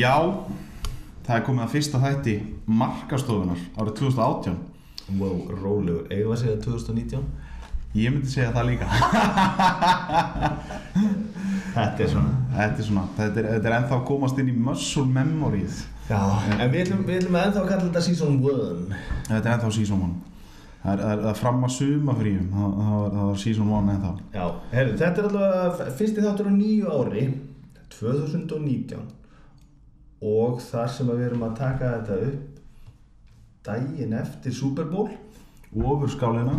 Já, það er komið að fyrsta þætti markastofunar árið 2018 Wow, rólegur, eigum við að segja 2019 Ég myndi segja það líka. Þetta er svona. Þetta er svona, þetta er, þetta er ennþá að komast inn í muscle memoryð Já, en við ætlum, við ætlum ennþá að kalla þetta season 1 Þetta er ennþá season 1 Það er, er, er fram að suma fríum það, það, það var season 1 ennþá. Já, herru, þetta er alltaf fyrsti þáttur á nýju ári 2019 og þar sem við erum að taka þetta upp daginn eftir Super Bowl Ofur skálina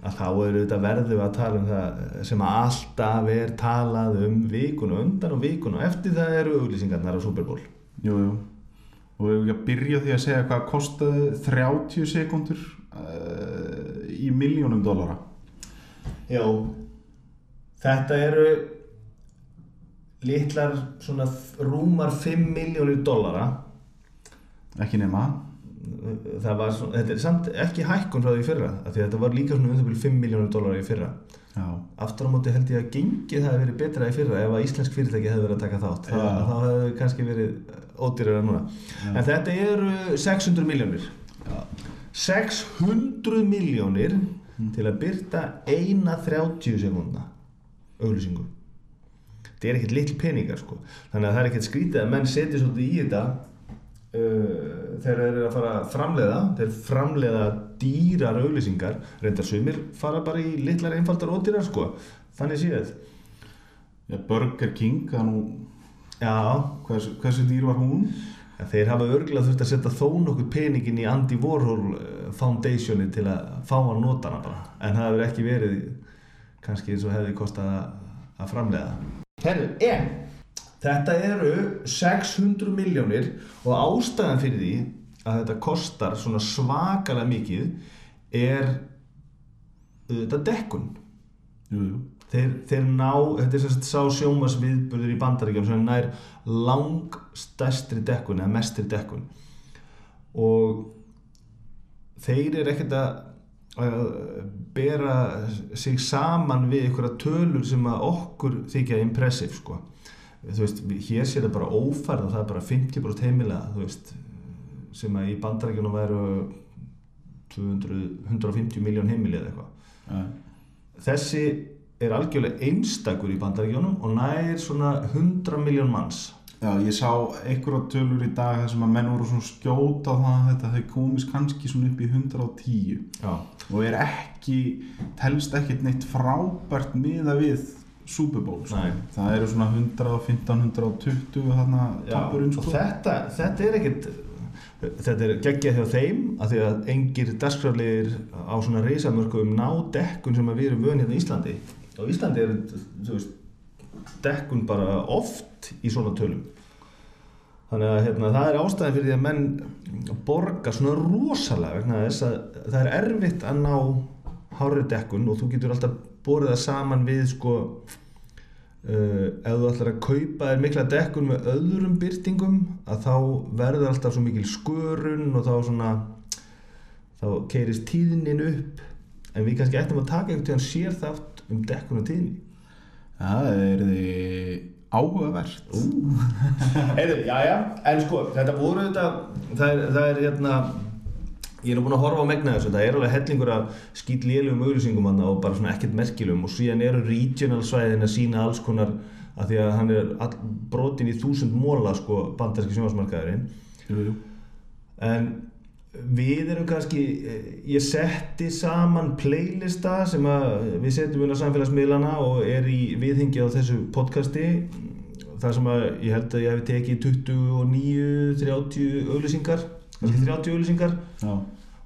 að þá eru þetta verðum við að tala um það sem alltaf er talað um vikun og undan og vikun og eftir það eru auglýsingarnar á Super Bowl. Jú, jú. Og við hefum ekki að byrja því að segja hvað kostaði 30 sekundur uh, í miljónum dollara. Já, þetta eru litlar svona rúmar 5 miljónir dollara. Ekki nema. Það var svona, þetta er samt ekki hækkun frá því fyrra því þetta var líka svona um það byrju 5 miljónir dólar í fyrra. Já, aftur á móti held ég að gengið það hefði verið betra í fyrra ef að íslensk fyrirtæki hefði verið að taka þátt. Þá, Já. þá hefði kannski verið ódýrara núna. En þetta eru 600 miljónir 600 miljónir til að byrta eina 30 sekundna auglýsingu þetta er ekkert litl peningar sko. Þannig að það er ekkert skrítið að menn setja svolítið í þetta uh, þegar þeir eru að fara að framleiða. Þeir framleiða dýrar auglýsingar. Reyndar sumir fara bara í litlar einfaldar ódýrar sko. Þannig séð. Já, Burger King, það nú hversu, hversu dýr var hún? en þeir hafa örgulega þurft að setja þó nokkuð peningin í Andy Warhol uh, Foundationi til að fá að nota hana bara. En það hefur ekki verið kannski eins og hefði kostað að, framleiða Herru, en þetta eru 600 miljónir og ástæðan fyrir því að þetta kostar svona svakalega mikið er þetta dekkun. Jú, jú. Þeir, þeir ná, þetta er sérst sá sjómas viðburður í bandaríkjum sem nær langstæstri dekkun eða mestri dekkun. Og þeir eru ekkert að að bera sig saman við einhverja tölur sem að okkur þykja impressive sko. þú veist, hér sé það bara ófærð og það er bara 50% heimilega þú veist, sem að í bandarækjunum væru 200, 150 miljón heimili eða eitthvað. Já, þessi er algjörlega einstakur í bandaríkjónum og nær svona 100 miljón manns Já, ég sá einhverja tölur í dag þar sem að menn voru svona skjóta það að þetta þau komist kannski svona upp í 110 Já, og er ekki, telst ekkert neitt frábært miða við Super Bowl sko. Það eru svona 115, 120 þarna og sko. þetta, þetta er ekkert þetta er geggjað hjá þeim af því að engir dagskraflegir á svona reysamörkum ná dekkun sem að við erum vöðin hérna í Íslandi og Íslandi er þú veist, dekkun bara oft í svona tölum. Þannig að hérna, það er ástæðan fyrir því að menn borga svona rosalega vegna þess að það er erfitt að ná hárri dekkun og þú getur alltaf borið það saman við sko uh, ef þú ætlar að kaupa þér mikla dekkun með öðrum byrtingum að þá verður alltaf svo mikil skörun og þá svona þá keirist tíðnin upp. En við kannski ættum að taka einhvern tíðan sér þátt um dekkun og tíðni. Já, það er þið áhugavert. Heyrðu, já, já, en sko, þetta voru þetta, það er, það er hérna, ég er nú búinn að horfa á megna þessu, það er alveg hellingur af skýt lélugum auglýsingum hann og bara svona ekkert merkilum og síðan eru regional svæðin að sína alls konar að því að hann er all, brotin í þúsund móla, sko, bandarski jú. En við erum kannski, eh, ég setti saman playlista sem við setjum inn á samfélagsmiðlana og er í viðhengi á þessu podcasti. Þar sem að ég held að ég hef tekið 29, 30 auglýsingar, kannski 30 auglýsingar. Já,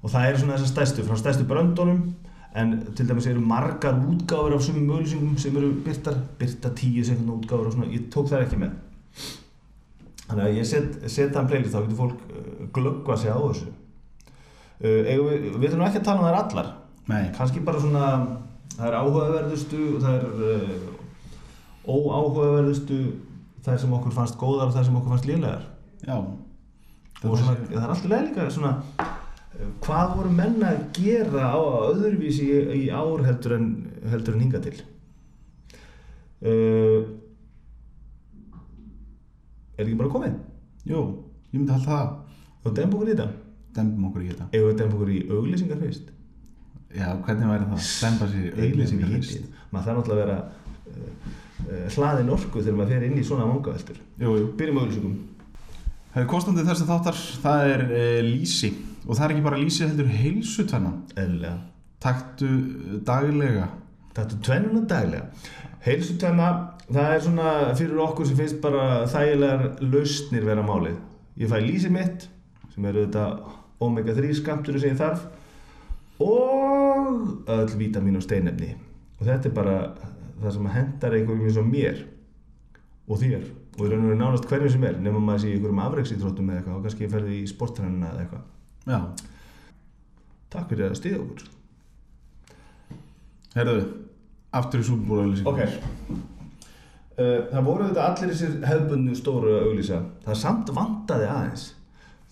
og það eru svona þessar stærstu, frá stærstu bröndunum. En til dæmis eru margar útgáfur af sumum auglýsingum sem eru byrtar, byrta 10 sekundar útgáfur og svona, ég tók það ekki með. Þannig að ég set, set en playlist þá getur fólk uh, glöggva sig á þessu eigum við, við þurfum ekki að tala um þær allar. Nei. Kannski bara svona það er áhugaverðustu og það er uh, óáhugaverðustu þær sem okkur fannst góðar og þær sem okkur fannst lélegar. Já. Og svona, það er alltaf leið líka svona uh, hvað voru menn að gera á öðruvísi í, í ár heldur en, heldur en hinga til? Uh, er ekki bara komið? jú, ég myndi halda það. Og dempa okkur í þetta dembum okkur í þetta. Ef við dempa okkur í auglýsingar fyrst já, hvernig væri það? demba sér í auglýsingar fyrst maður þarf náttúrulega að vera uh, uh, hlaðin orku þegar maður fer inn í svona vangaveltur. Byrjum auglýsingum. Hefur kostandi þessi þáttar, það er e, lýsi. Og það er ekki bara lýsi heldur heilsutvenna eðlilega. Taktu eh, daglega. Er tvennuna daglega. Heilsutvenna, það er svona fyrir okkur sem finnst bara þægilegar lausnir vera málið. Ég fæ lýsi mitt, sem eru þetta omega-3 skamtur sem ég þarf og öll vítamín og steinefni. Og þetta er bara það sem hendar einhverjum eins og mér og þér og og veru nánast hverjum sem er nema maður sé í einhverjum afreiksítróttum eða eitthvað og kannski ferði í sportrænuna eða eitthvað. Já, Takk fyrir að stiða okkur. herðu, aftur í súbúra Ok uh, Það voru þetta allir þessir hefðbundnu stóru að auglýsa Það samt vantaði aðeins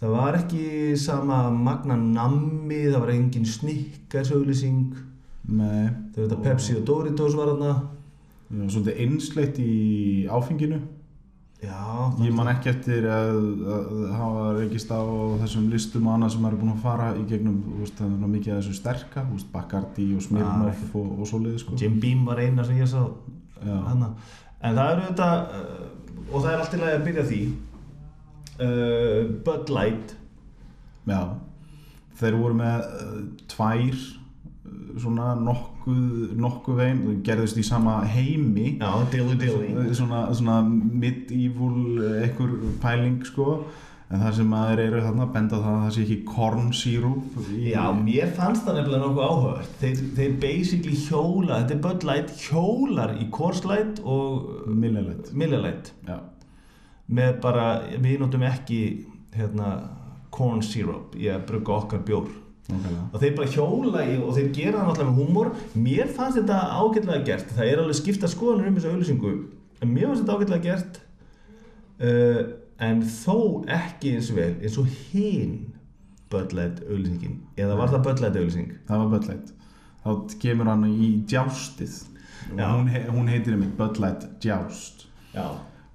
Það var ekki sama magna nammi Það var engin snikkars auglýsing Nei, Það var þetta Pepsi og Doritos var já, svolítið einsleitt í áfenginu. Já, Ég man ekki eftir að, að hafa reykist á þessum listum og annað sem maður er búin að fara í gegnum veist, það mikið af þessu sterka veist, Bacardi og Smirnoff og, og svoleiði sko. Jim Beam var eina sem ég sá. En það eru þetta uh, Og það er allt í lagi að byrja því uh, Bud Light. Já, þeir voru með uh, tvær uh, svona nokkuð, nokkuð veginn, þau gerðust í sama heimi. Já, Dilly Dilly. Svona, svona uh, einhver pæling sko. En það sem maður eru þarna benda á það að það sé ekki corn syrup í, Já, mér fannst það nefnilega nokkuð áhugavert. Þeir, þeir basically hjóla þetta er Bud Light, hjólar í Coors Light og millilegt Miller Light Já, með bara, við notum ekki hérna, corn syrup í að brugga okkar bjór. Nákvæmlega. Og þeir bara hjóla í og þeir gera það náttúrulega með húmor. Mér fannst þetta ágætlega gert. Það er alveg skipta skoðanur um þessu auðlýsingu en mér fannst þetta ágætlega gert uh, en þó ekki eins vel eins og hinn Light auðlýsingin eða var það Light auðlýsing Það var Light. Þá kemur hann í djástið og Já. hún, he hún heitir einmitt Bud Light djást já,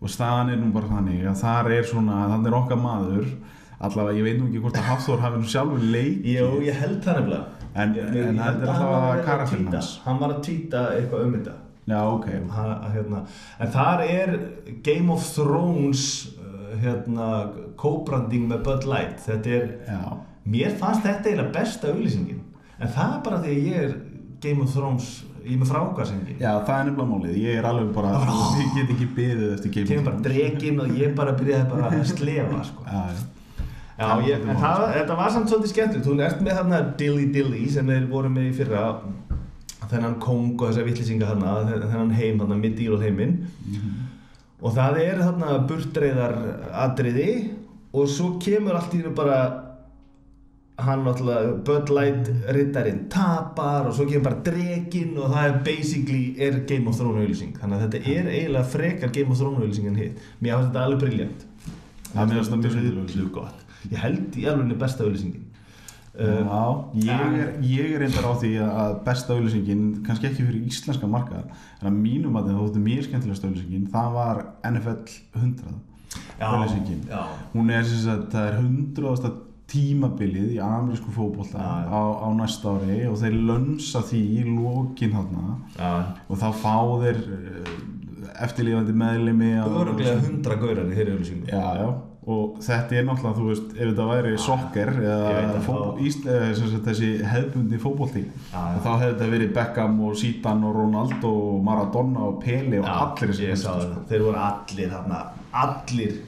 og staðan er nú bara þannig að þar er svona, þannig er okkar maður. Allavega, ég veit nú ekki hvort að Hafþór hafi nú sjálfur leik Jó, ég held það nefnilega. En- en þetta held er allavega karakterinn hans. Hann var að týta eitthvað um þetta. Já, ok. Ha, hérna. En þar er Game of Thrones uh, hérna, co-branding með Bud Light. Þetta er, Já, mér fannst þetta eiginlega besta auðlýsingin En það er bara því að ég er Game of Thrones, ég er með frákvæðsengi já, það er nefnilega málið. Ég er alveg bara, ég get ekki beðið eftir Game Kemur bara dregin og ég bara byrjaði bara að slefa sko. Já, já. Já, ég, en það, þetta var samt svolítið skemmtilegt. Þú ert með þarna Dilly Dilly sem þeir voru með í fyrra. Þennan kong og þessa vittlisinga þarna þennan heim, þarna medieval heiminn. Og það er þarna burtreiðar atriði og svo kemur allt í hennu bara hann náttúrulega Bud Light rittarinn tapar og svo kemur bara dregin og það er basically er Game of Thrones auðlýsing þannig að þetta er eiginlega frekar Game of Thrones auðlýsing en hitt mér finnst þetta alveg briljant Það er mjög. Drullu gott ég held í alveg besta auðlýsingin uh, Já, ég er, ég er reyndar á því að besta auðlýsingin, kannski ekki fyrir íslenska markað, en að mínum að það þóttu mér skemmtilegast auðlýsingin, það var NFL 100 auðlýsingin. já, Hún er sem sagt, það er 100. tímabilið í amerísku fótbolta Já, já. á, á næsta ári og þeir lönsa því í lokin þarna já. og þá fá þeir eh, eftirlifandi meðlimi á- öruglega hundra gaurar í þeirri auðlýsingu Já, já, og þetta er náttúrulega, þú veist, ef þetta væri sokker eða að fótbol, þá- ísl, eða sem sagt, þessi hefðbundi já. þá hefði þetta verið Beckham og Zidane og Ronaldo og Maradona og Pele og allir það, þeir voru allir þarna allir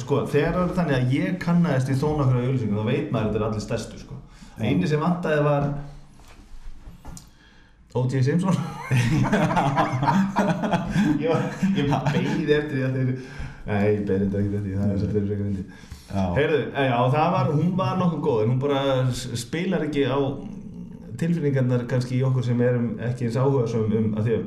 sko, þegar það er þannig að ég kannaðist í þó nokkru auðlýsingum, þá veit maður að þetta er allir stærstu sko. eini sem vantaði var O.J. Simpson ég, var, ég beigði eftir því að þeir nei, ég beigði þetta ekki eftir því það er svolítið frekar fyndið. Já, Heyrðu, já, það var, hún var nokkuð góð en hún bara spilar ekki á tilfinningarnar kannski í okkur sem erum ekki eins áhuga um, um að því að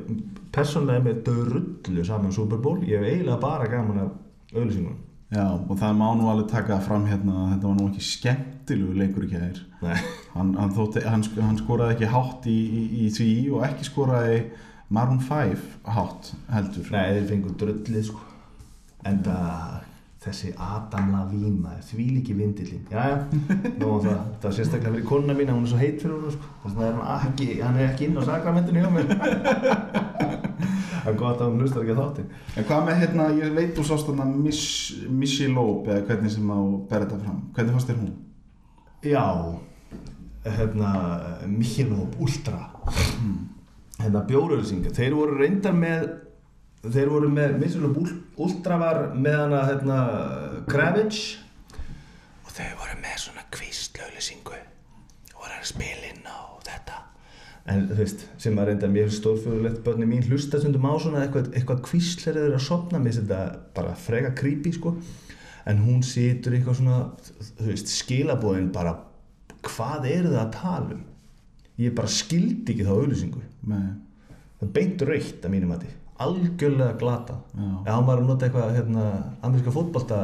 persónlega er með drullu saman Super Bowl, ég hef eiginlega bara gaman af auðlýsingunum já, og það má nú alveg taka fram hérna að þetta var nú ekki skemmtilegu leikur ekki þær Nei, hann, hann, hann, hann skoraði ekki hátt í, í, í því og ekki skoraði Maroon 5 hátt heldur. Nei þeir fengu drullið sko. En það þessi Adam Lavín maður, því líki vindilinn já, nú það, það var sérstaklega fyrir konuna mín að hún er svo heit fyrir hún sko. er hann er ekki inn á sakramentinu hjá mér það er gott að hún hlustar ekki að þátti En hvað með hérna, ég veit þú sást þarna Miss, Missy Loeb eða hvernig sem á berða þetta fram. Hvernig fannst þér hún? já, hérna Michelob Ultra. Hérna bjórauðlýsing þeir voru reyndar með þeir voru með Michelob Ul- Ultra var með hana hérna Kravitz. Og þeir voru með svona kvíslauðlýsingu og voru að spila inn á þetta en þú veist, sem að reynda mér stórfjörulegt börni mín hlusta stundum á svona eitthvað, eitthvað kvísl er þeir að sopna mér þetta bara freka creepy sko. En hún situr eitthvað svona þú veist, skilabóðin bara hvað eru það að tala um? Ég bara skildi ekki þá auðlýsingu það er beint raukt að mínum mati. Algjörlega glata Já. eða hann var að nota eitthvað hérna, ameríska fótbolta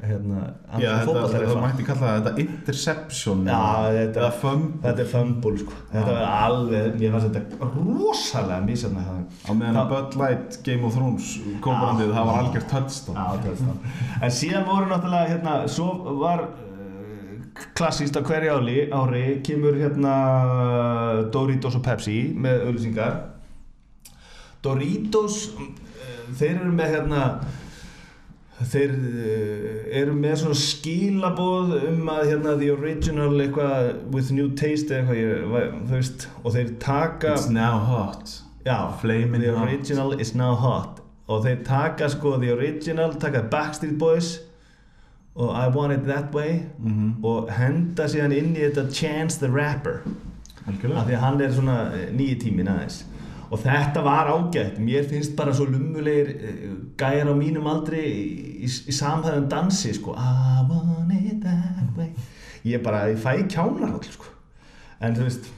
hérna, Já, þetta, það mætti kalla þetta interception Já, þetta- þetta er fumble sko. Þetta var alveg, ég fannst þetta rosalega þeim á meðan að Bud Light Game of Thrones kombrandið, það var Já, touchdown. En síðan voru náttúrulega hérna, svo var uh, klassíst á hverju ári, ári kemur hérna Doritos og Pepsi með auðlýsingar Doritos uh, þeir eru með hérna þeir uh, eru með svona skilaboð um að hérna the original eitthvað with new taste eða eitthvað þú veist og þeir taka It's now hot. Já, Flaming the hot. original is now hot. Og þeir taka sko the original taka Backstreet Boys og I want it that way mm og henda síðan inn í þetta Chance the Rapper. Af því að hann er svona nýji tímin aðeins og þetta var ágætt. Mér finnst bara svo lummulegir eh, gæjar á mínum aldri í, í, í samhæðum dansi sko. I want it that way. Ég bara, ég fæ kjánar allir sko. En þú veist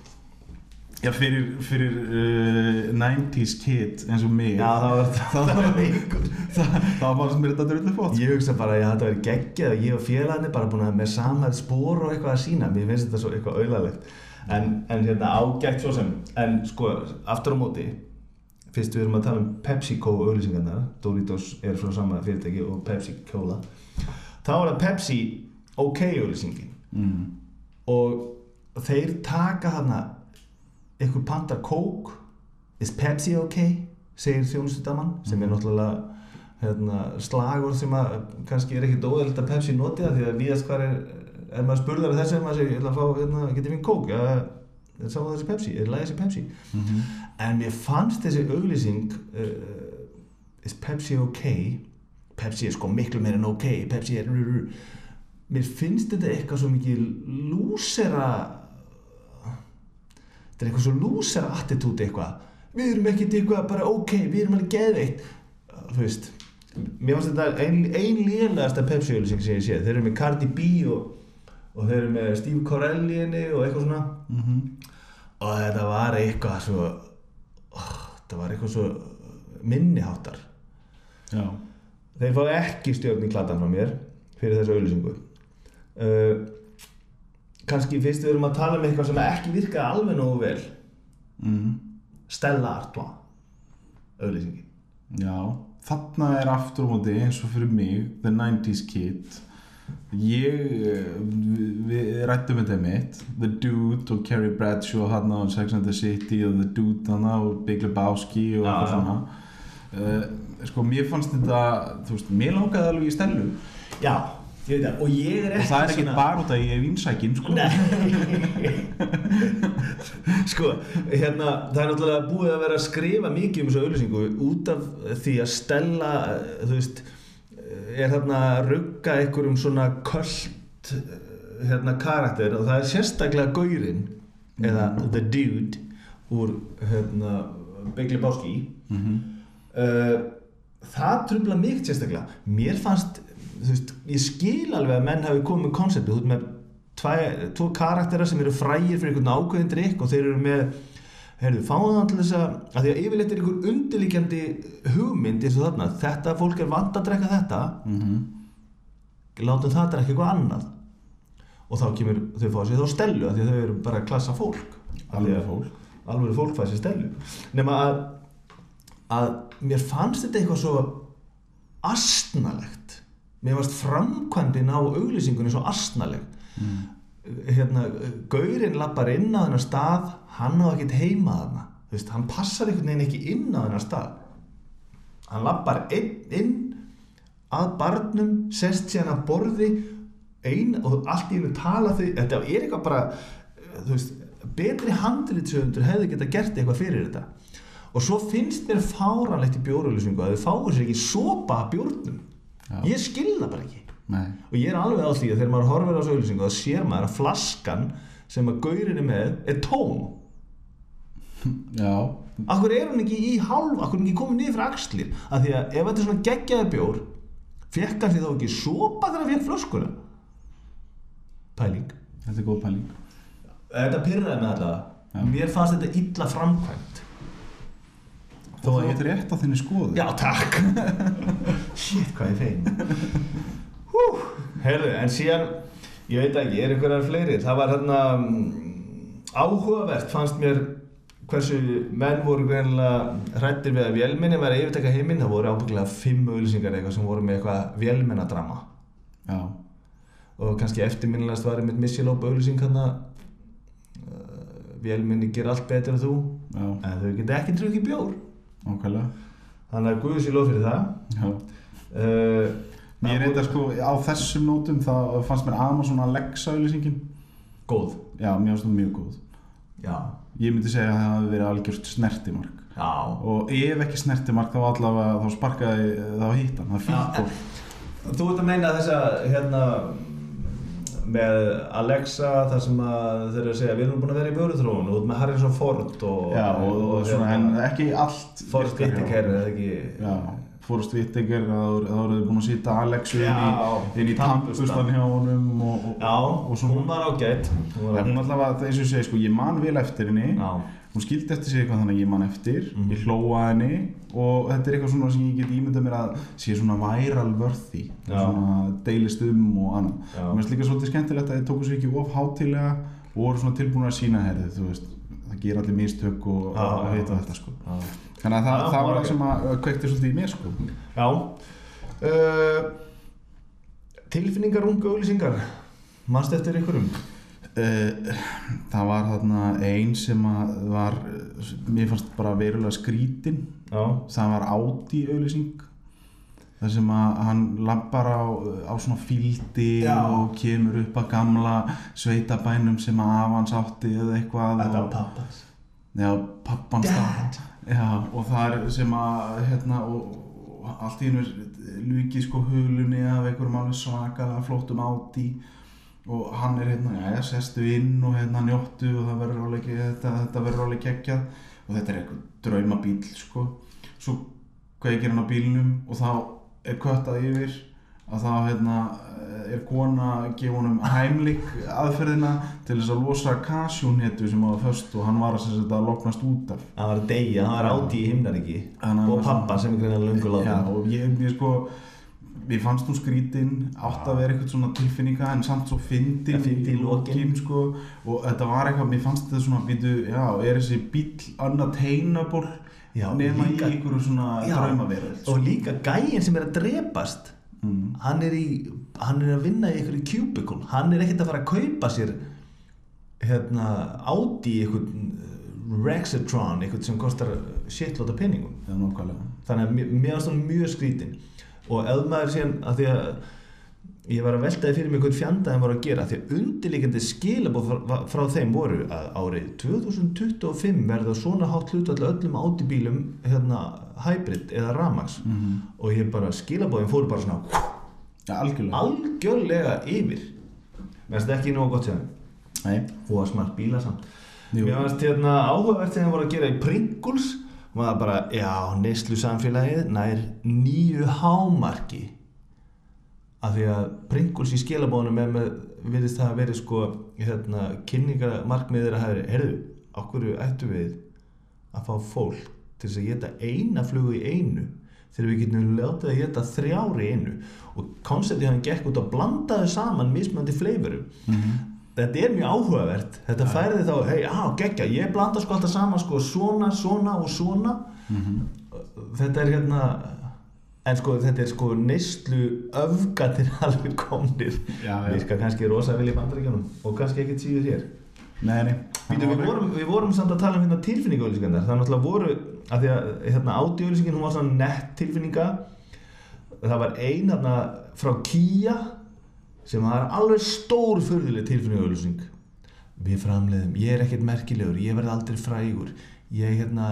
Já, fyrir, fyrir uh, 90's kid eins og mig. Já það var það var einhver það, var sem mér þetta drullu fót Ég hugsa bara að þetta verið geggjað og ég og félagarnir bara búin að með samhæð spór og eitthvað að sína mér finnst þetta svo eitthvað auðlalegt en, en hérna ágætt svo sem en sko, aftur á móti fyrst við erum að tala um PepsiCo auðlýsingarnar Doritos er frá sama fyrirtæki og Pepsi Cola þá er það Pepsi OK auðlýsingin mm. og þeir taka þarna einhver pandar Coke is Pepsi ok segir þjónustudamann sem er náttúrulega hérna, slagur sem að kannski er ekkit óæðilegt að Pepsi noti það því að víðast hvað er ef maður spurðar þessu ef maður segir, ég ætla að fá, hérna, getið finn Coke? Ja, sá þessi Pepsi, er lægið þessi Pepsi. Mm en mér fannst þessi auglýsing uh, is Pepsi ok Pepsi er sko miklu meir en ok Pepsi er mér finnst þetta eitthvað svo mikið lúsera þetta er eitthvað svo lúsera attitúti eitthvað. Við erum ekkert eitthvað bara ok við erum alveg geðveitt þú veist mér finnst þetta ein, ein lélegasta Pepsi auglýsing sem ég sé þeir eru með Cardi B og, og þeir eru með Steve Carell í henni og eitthvað svona. -hmm. og þetta var eitthvað svo oh, þetta var eitthvað svo minniháttar. Já. Þeir fá ekki stjórn í klatan frá mér fyrir þessu auðlýsingu uh, kannski fyrst við erum að tala um eitthvað sem ekki virkaði alveg nógu vel. Mm. Stella Artois auðlýsingin Já, þarna er aftur á móti eins og fyrir mig, the 90's kid ég eh, við, rættum þetta mitt The Dude og Carrie Bradshaw hann á Sex and the City og The Dude hann á Big Lebowski og eitthvað svona. Uh, sko mér fannst þetta þú veist, mér langaði alveg í stelu já, ég veit það. Og ég er og ekki það er ekki bara út að ég er vinsækin sko. Sko, hérna það er náttúrulega búið að vera að skrifa mikið um þessu auðlýsingu út af því að Stella, þú veist er þarna að rugga einhverjum svona köld hérna karakter og það er sérstaklega gaurinn eða the dude úr hérna Big Lebowski mm uh, það trubla mig sérstaklega. Mér fannst, þú veist, ég skil alveg að menn hafi komið með konseptið, þú veist með tvo karaktera sem eru frægir fyrir einhvern ákveðin drikk og þeir eru með heyrðu, fáðu það til þess að að því að yfirleitt er einhver undirlíkjandi hugmynd eins og þarna, þetta fólk er vant að drekka þetta. -hmm. látum það drekka eitthvað annað. Og þá kemur, þau fá sér þá stelu af því að þau eru bara klassa fólk. Alveg að- fólk. Alveg fólk fæði sér stelu nema að, að mér fannst þetta eitthvað svo astnalegt mér varst framkvæmdin á auglýsingunni svo asnaleg mm. Hérna, gaurinn lappar inn á þennan stað hann á ekkert heima þarna. Veist, hann passar einhvern veginn ekki inn á þennan stað. Hann lappar inn, inn að barnum sest síðan að borði ein og allt í hennu tala þau þetta er eitthvað bara þú veist, betri handritsöfundur hefði geta gert eitthvað fyrir þetta. Og svo finnst mér fáranlegt í bjórauðlýsingu að þau fáir sér ekki sopa bjórnum. Já. ég skil það bara ekki Nei, og ég er alveg á því að þegar maður horfir á þessu auðlýsingu þá sér maður að flaskan sem að gaurin er með er tóm. Já, Akkur er hún ekki í hálf, akkur er hún ekki komin niður fyrir axlir? Af því að ef þetta er svona geggjaði bjór fekk hann því þá ekki sopa þegar hann fekk flöskuna? Pæling. Þetta er góð pæling. Þetta pyrraði með alltaf Mér fannst þetta illa framkvæmt. Þó að ég er rétt á þinni skoðu Já, takk. Shit, hvað ég fein Hú, heyrðu, en síðan ég veit ekki, er einhverjar fleiri? Það var hérna mm, áhugavert fannst mér hversu menn voru greinilega hrættir við að vélminni væri að yfirteka heiminn það voru ábygglega fimm auðlýsingar eitthvað sem voru með eitthvað vélmennadrama. Já, og kannski eftirminnilegast var einmitt missilópa auðlýsing hérna uh, vélminni ger allt betur en þú. Já, en þau geta ekki drukkið bjór. Ákveðlega þannig að guðu sér lof fyrir það. Já. Uh, Ég eitthvað sko, á þessum nótum þá fannst mér Amazon Alexa auðlýsingin góð. Já, mér fannst það mjög góð. Já, Ég myndi segja að það hafi verið algjört snertimark. Já. Og ef ekki snertimark þá allavega þá sparkaði þá hitt hann, það Já, gól Þú ert að meina þess að hérna með Alexa þar sem að þeir eru að segja við erum búin að vera í vöruþróun og með Harrison Ford og, Já, og, og svona, en ekki allt Ford Whitaker eða ekki Já, Forrest þá eru þau búin að sýta Alexu inn í, inn í tampustan hjá honum og, og, Já, og svona hún var ágætt Hún eins og ég segi, sko, ég man vel eftir henni. Já, hún skildi eftir sig eitthvað þannig að ég man eftir. Mhm. ég hlóa henni og þetta er eitthvað svona sem ég get ímyndað mér að sé svona viral worthy. Svona deilist um og annað. Mér finnst líka svolítið skemmtilegt að þið tóku sér ekki of hátilega og voru svona tilbúin að sína herðið þú veist, það ger allir mistök og, Já, og þetta sko. Já. Þannig að það, Já, það var það sem að kveikti svolítið í mér sko. Já. Uh, Tilfinningar unga auðlýsingar Manst eftir ykkurum? Uh, það var þarna ein sem að var mér fannst bara verulega skrítin. Já, það var Audi auðlýsing þar sem að hann lappar á, á svona fíldi Já. og kemur upp að gamla sveitabænum sem að af hans átti eða eitthvað þetta var pappas já, pappans Dad. já, og það er sem að hérna, og, og allt í hennu lukið sko hulunni af einhverjum alveg svakalega flottum Audi og hann er hérna, já, já, sestu inn og hérna njóttu og það verður alveg þetta, þetta verður alveg geggjað og þetta er eitthvað draumabíl sko svo kveikir hann á bílnum og þá er köttað yfir að þá hérna er kona að gefa honum heimlik aðferðina til þess að losa kasjúnhetu sem var föst og hann var að, að loknast út af. Það var að deyja, það var áti í himnaríki. Og hann pappa sem er greina lungu Já, látum og ég, ég sko Mér fannst hún skrítin, átt að vera eitthvað svona tilfinninga en samt svo fyndin Ja, í lokin. sko, og þetta var eitthvað, mér fannst þetta svona, býtu, já, er þessi bíl unattainable Já, nema í einhverju svona draumaverð og líka gæinn sem er að drepast. Mm. hann er, í, hann er að vinna í einhverju cubicle hann er ekkert að fara að kaupa sér hérna Audi einhvern Rexatron einhvern sem kostar shitlóta penningum þannig að mér- varst hann mjög skrítin. Og ef maður síðan að því að ég var að veltaði fyrir mig hvern fjanda þeim voru að gera því að undirleikandi skilabóð frá, frá þeim voru að árið 2025 verða svona hátt hlutall öllum Audi-bílum hérna hybrid eða Ramax mm og ég bara skilabóðin fóru bara svona Já, algjörlega. algjörlega yfir. Finnst ekki nógu gott sér og að smart bíla samt. Jú. mér finnst hérna áhugavert þegar þeim voru að gera í Pringles. Og maður bara, já, neyslu samfélagið nær nýju hámarki af því að Pringles í skilabóðunum er með virðist það að verið sko hérna, kynningamarkmiðir að hafa herðu, okkur ættu við að fá fólk til þess að geta eina flugu í einu þegar við getum látið að geta þrjár í einu? Og konceptið hann gekk út að blanda þau saman mismöndi fleifurum mm þetta er mjög áhugavert. Þetta færði þá, hei, á, geggja, ég blanda sko alltaf saman sko svona, svona og svona. Mhm. þetta er hérna en sko þetta er sko neyslu öfgatir alveg komnir. Já. virka kannski rosa vel í bandaríkjanum og kannski ekkert síður hér. Nei, nei. Býtu, við, vorum, við vorum samt að tala um hérna tilfinningaauðlýsingarnar. Það er náttúrulega voru að því að hérna ádiauðlýsingin hún var svona nett tilfinninga. Það var ein hérna frá Kia sem var alveg stór förðuleg tilfinningaauðlýsing. Við framleiðum, ég er ekkert merkilegur ég verð aldrei frægur ég hérna,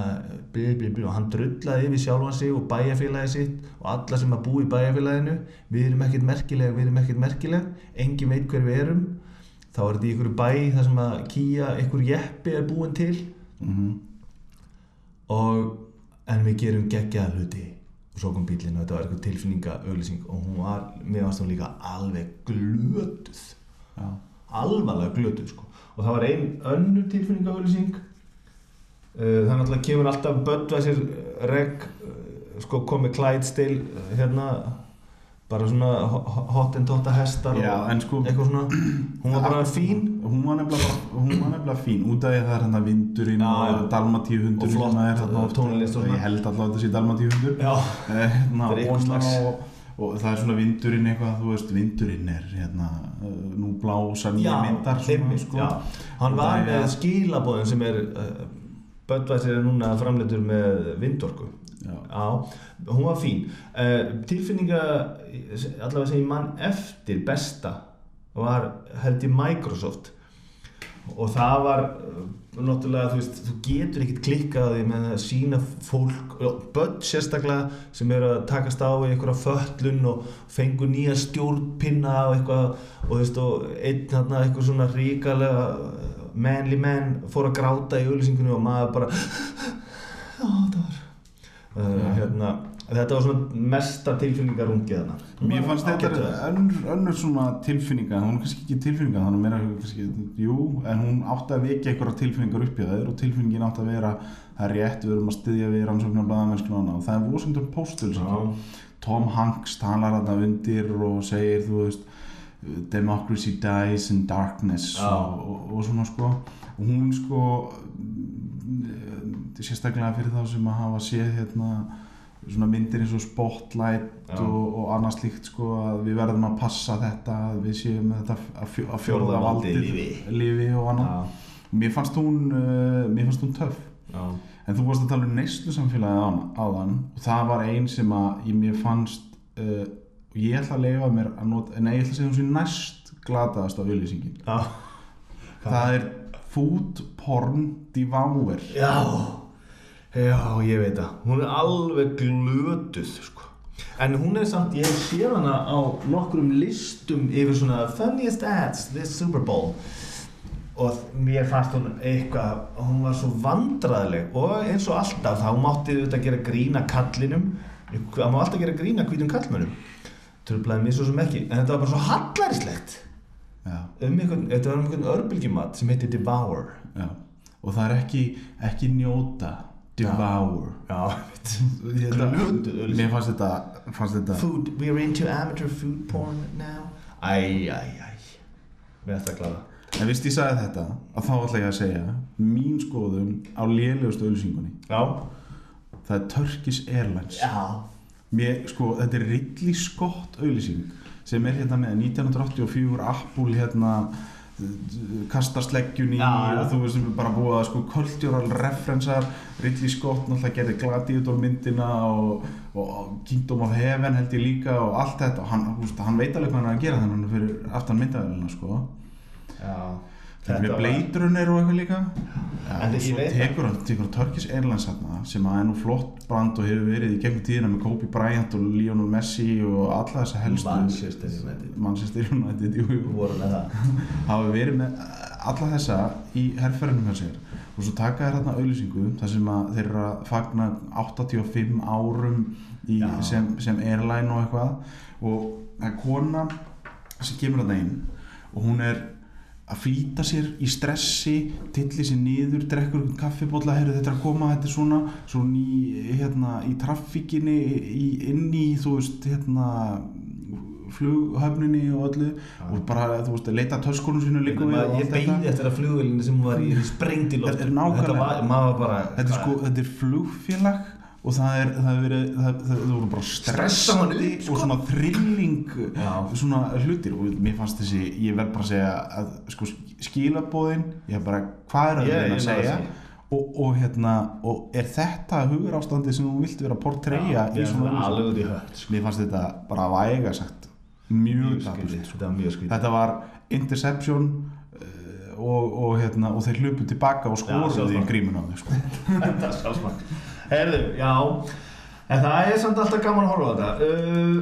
bli, bli, bli, og hann drullaði yfir sjálfan sig og bæjarfélagi sitt og alla sem að búa í bæjarfélaginu. Við erum ekkert merkileg, við erum ekkert merkileg engin veit hver við erum. Þá er þetta í einhverju bæ þar sem að Kia, einhver jeppi er búin til. Mhm. og en við gerum geggjaða hluti. Og svo kom bílinn og þetta var eitthvað tilfinninga auglýsing og hún var, mér varst hún líka alveg glötuð. Já. alvarlega glötuð sko. Og það var ein önnur tilfinninga auglýsing uh, það náttúrulega kemur alltaf Budweiser reg uh, sko komið uh, hérna bara svona ho- ho- hot and totta hestar Já, og sko- eitthvað svona. Hún var bara fín. Hún var nefnilega, hún var nefnilega fín. Út af því að það er hérna vindurinn og dalmatíu hundur Og flott, uh, tónlist og svona. Ég held alltaf að þetta sé dalmatíu hundur já, hérna, og, og, og það er svona vindurinn eitthvað, þú veist, vindurinn er hérna, nú blása nýja myndar svona, sko. hann Og var með skilabóðin sem er uh, Budweiser er núna framleitur með vindorku. Já. Já, hún var fín. Uh, Tilfinninga allavega sem ég mann eftir besta var held ég Microsoft. Og það var uh, náttúrulega, þú veist, þú getur ekkert klikkað á því með að sína fólk börn sérstaklega sem eru að takast á í einhverja föllun og fengu nýja stjórnpinna og eitthvað og þú veist, og einn þarna eitthvað svona ríkalega manly man fór að gráta í auðlýsingunni og maður bara já, það var uh, hérna, þetta var svona mesta tilfinningar ungið hana Mér fannst þetta önnur, önnur svona tilfinninga, hún er kannski ekki tilfinninga, þannig meira kannski, jú, en hún átti að vekja einhverja tilfinningar upp í það og tilfinningin átti að vera, það er rétt, við erum að styðja við rannsóknar blaðamennskuna og það er Washington Post til Já. Tom Hanks talar þarna undir og segir, þú veist, democracy dies in darkness Já. og, og, og svona sko og hún sko mm, sérstaklega fyrir þá sem að hafa séð hérna svona myndir eins og Spotlight Já. og, og annað slíkt sko að við verðum að passa þetta að við séum þetta að, fjó, að Fjórða fjórða valdið lífi. lífi og annað Já, mér fannst hún uh, mér fannst hún töff já, en þú varst að tala um neyslu samfélagið áðan áðan og það var ein sem að ég mér fannst uh, og ég ætla að leifa mér að nota nei ég ætla að segja hún sé næst glataðast á auðlýsingin já. það er food porn devour Já, já, ég veit það. Hún er alveg glötuð, sko. En hún er samt, ég hef séð hana á nokkrum listum yfir svona funniest ads this Super Bowl. Og mér fannst hún eitthvað, hún var svo vandræðileg og eins og alltaf þá mátti þetta gera grína kallinum. Það má alltaf gera grína hvítum kallmönnum. Trublaði mér svo sem ekki. En þetta var bara svo hallærislegt. já, Um einhvern, þetta var um einhvern örbylgjumat sem heitir Devour. já. og það er ekki ekki njóta devour. Mér fannst þetta, fannst þetta Food, we're into amateur food porn now. Æ, æ, æ. Við ættum að klára. En vist ég sagði þetta að þá ætla ég að segja mín skoðun á lélegustu auðlýsingunni Já. Það er Turkish Airlines. Já Mér, sko, þetta er Ridley Scott auðlýsing sem er hérna með 1984 Apple hérna kastar sleggjun í og þú veist sem er bara búið að sko cultural referensar Ridley Scott náttúrulega gerði Gladiator myndina og, og Kingdom of Heaven held ég líka og allt þetta. Og hann, hann veit alveg hvað hann er að gera þannig hann fyrir aftan myndavelina sko. Já Þetta með Blade Runner og eitthvað líka. En svo tekur hann tekur Turkish Airlines hérna sem að er nú flott brand og hefur verið í gegnum tíðina með Kobe Bryant og Lionel Messi og alla þessa helstu Manchester United. Manchester United jú, hafa verið með alla þessa í herrferðinum hjá sér. Og svo taka þér hérna auðlýsingu þar sem að þeir eru að fagna 85 árum í, sem, sem airline og eitthvað. Og það er kona sem kemur að inn og hún er að flýta sér í stressi tilli sér niður, drekkur kaffibólla heyrðu þetta er að koma, þetta er svona. Svo ný, hérna, í traffíkinni í, inn í, þú veist, hérna flughöfninni og öllu. Og bara, þú veist, leita töskunum sínu líka við og Ég allt beigði þetta. eftir að flugvélinu sem var í sprengd í Þetta loftu er nákvæmlega- Þetta var bara þetta er sko, þetta er flugfélag og það er, það er verið það, það, voru bara stressandi upp, sko. og svona þrilling Já. svona hlutir. Og mér fannst þessi, ég verð bara að segja að sko skilabóðin ég er bara, hvað er að reyna ég að segja? og, og hérna, og er þetta hugur ástandi sem þú vilt vera að portreyja Ég í svona alveg sko. mér fannst þetta bara væga sagt. Mjög dapurt skrítið, þetta var mjög skrítið. Þetta var interception uh, og, og, hérna, og þeir hlupu tilbaka og skoruðu í grímun á þau sko. Þetta er sjálfsmark Herðu, já. En það er samt alltaf gaman að horfa á þetta. Uh,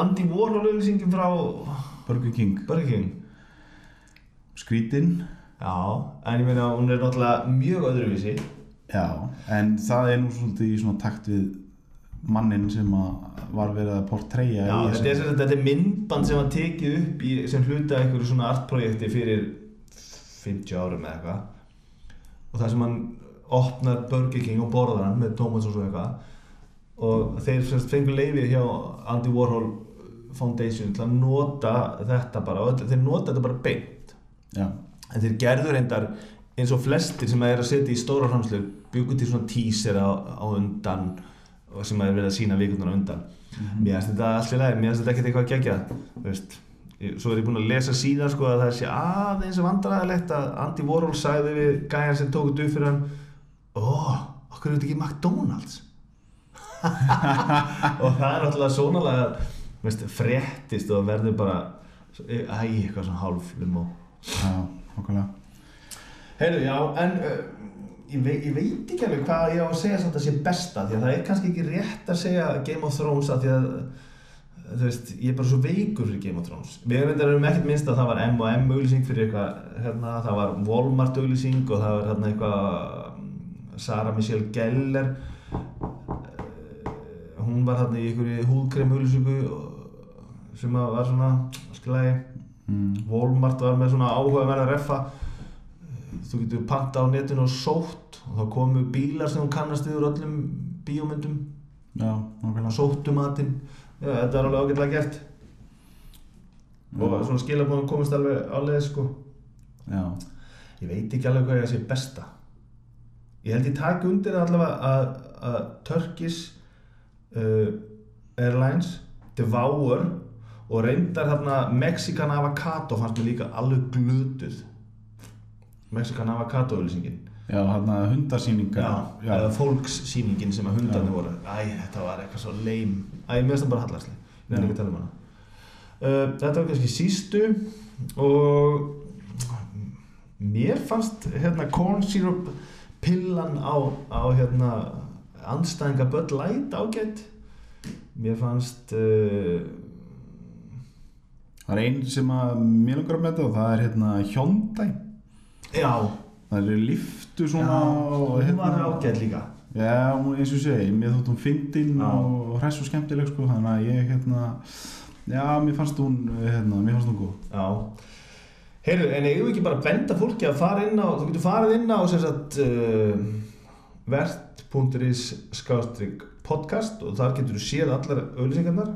Andy Warhol auðlýsingin frá Burger King. Burger King. Skrítin. Já, en ég meina hún er náttúrulega mjög öðruvísi. Já, en það er nú svolítið í svona takt við mannin sem var verið að portreyja Já, þetta er, þetta er myndband sem var tekið upp í, sem hluta einhverju svona artprojekti fyrir 50 árum eða eitthvað. Og það sem hann opnar Burger King og borðar hann með tómats og svo eitthvað. Og þeir fengur leiði hjá Andy Warhol Foundation til að nota þetta bara og þeir nota þetta bara beint. Já, en þeir gerðu reyndar eins og flestir sem er að setja í stóra framslög byggur til svona teaser á, á undan og sem er verið að sína vikurnar á undan. Mér finnst þetta allir leið, mér finnst þetta ekkert eitthvað geggjað þú veist, svo er ég búinn að lesa síðan sko að það sé aðeins vandræðilegt að Andy Warhol sagði við gæjar sem tók þetta upp fyrir hann ó, okkur er þetta ekki McDonalds? Og það er náttúrulega svonalega fréttist og verður bara æ, eitthvað svona hálflum og já, okkurlega Heyrðu, já, en uh, ég, vei, ég veit ekki alveg hvað ég á að segja samt að sé besta því að það er kannski ekki rétt að segja Game of Thrones að því að þú veist, ég er bara svo veikur fyrir Game of Thrones. Við erum ekkert minnst að það var M&M auglýsing fyrir eitthvað, hérna, það var Walmart auglýsing og það var hérna eitthvað Sarah Michelle Gellar uh, hún var hérna í einhverju húðkrem auglýsingu og- sem var svona skilagi mm. Walmart var með svona áhuga verða reffa þú getur panta á netinu og sótt. Og þá komu bílar sem þú kannast yfir öllum bíómyndum. Já, okkurlega og sóttu matinn. Já, þetta er alveg ágætlega gert. Og svona skilabóðum komist alveg álega sko. Já, ég veit ekki alveg hvað ég sé besta ég held ég taki undir allavega að, að Turkish uh, Airlines Devour og reyndar þarna Mexican Avocado fannst mér líka alveg glutuð Mexican Avocado auðlýsingin já, hann að hundasýningar. Já, eða fólkssýningin sem að hundarnir voru. Æ, þetta var eitthvað svo leim æ, mér finnst það bara hallarsli, nefnir ekki að tala um hana. Uh, þetta var kannski sístu og mér fannst hérna corn syrup pillan á, á hérna andstæðinga Bud Light ágætt mér fannst uh, það er einn sem að mér langar að metta og það er hérna Hyundai. Já, það er liftu já svona og hún hérna. var ágætt líka. Já, hún- eins og segi, mér þótt hún fyndin Já. og hress og skemmtileg sko, þannig að ég hérna já, mér fannst hún hérna, mér fannst hún góð. Já Heyrðu, en eigum við ekki bara að benda fólki að fara inn á, þú getur farið inn á sem sagt uh, vert.is skástrygg podcast og þar getur þú séð allar auðlýsingarnar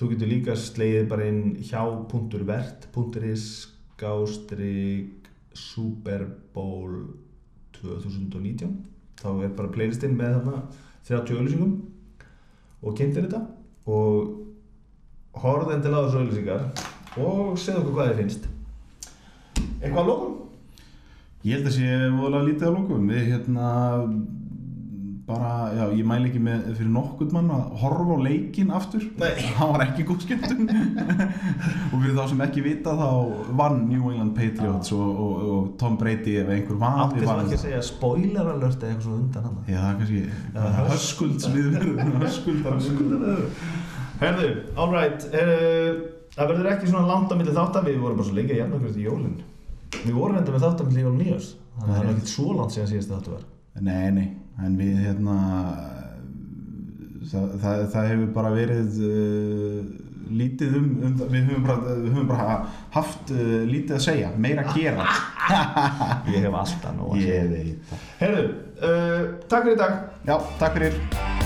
þú getur líka slegið bara inn hjá.vert.is skástrygg Super Bowl 2019 þá er bara playlistinn með þarna 30 auðlýsingum og kynntir þetta og horfðu endilega á þessu auðlýsingar og segðu okkur hvað þið finnst eitthvað að lókum? Ég held að sé voðalega lítið á lókum við hérna bara, já, ég mæli ekki með fyrir nokkurt mann að horfa á leikinn aftur. Nei. það var ekki góð skemmtun og fyrir þá sem ekki vita þá vann New England Patriots og, og, og Tom Brady ef einhver var Átti sem ekki að segja spoiler alert eða eitthvað svona undan hann Já, það er kannski við höskuldar Herðu, alright uh, Það verður ekki svona langt á milli þáttar Við vorum bara svo lengi að jafna okkur til jólin Við vorum enda með þáttar milli jól nýjars Þannig að það er ekki svo langt síðan síðast þáttu var. Nei, nei, en við hérna það, það, það hefur bara verið uh, lítið um, um við höfum bara, við höfum bara haft uh, lítið að segja, meira að gera. Ég hef alltaf nóg að Ég segja. veit það. Herðu, uh, takk fyrir í dag. Já, takk fyrir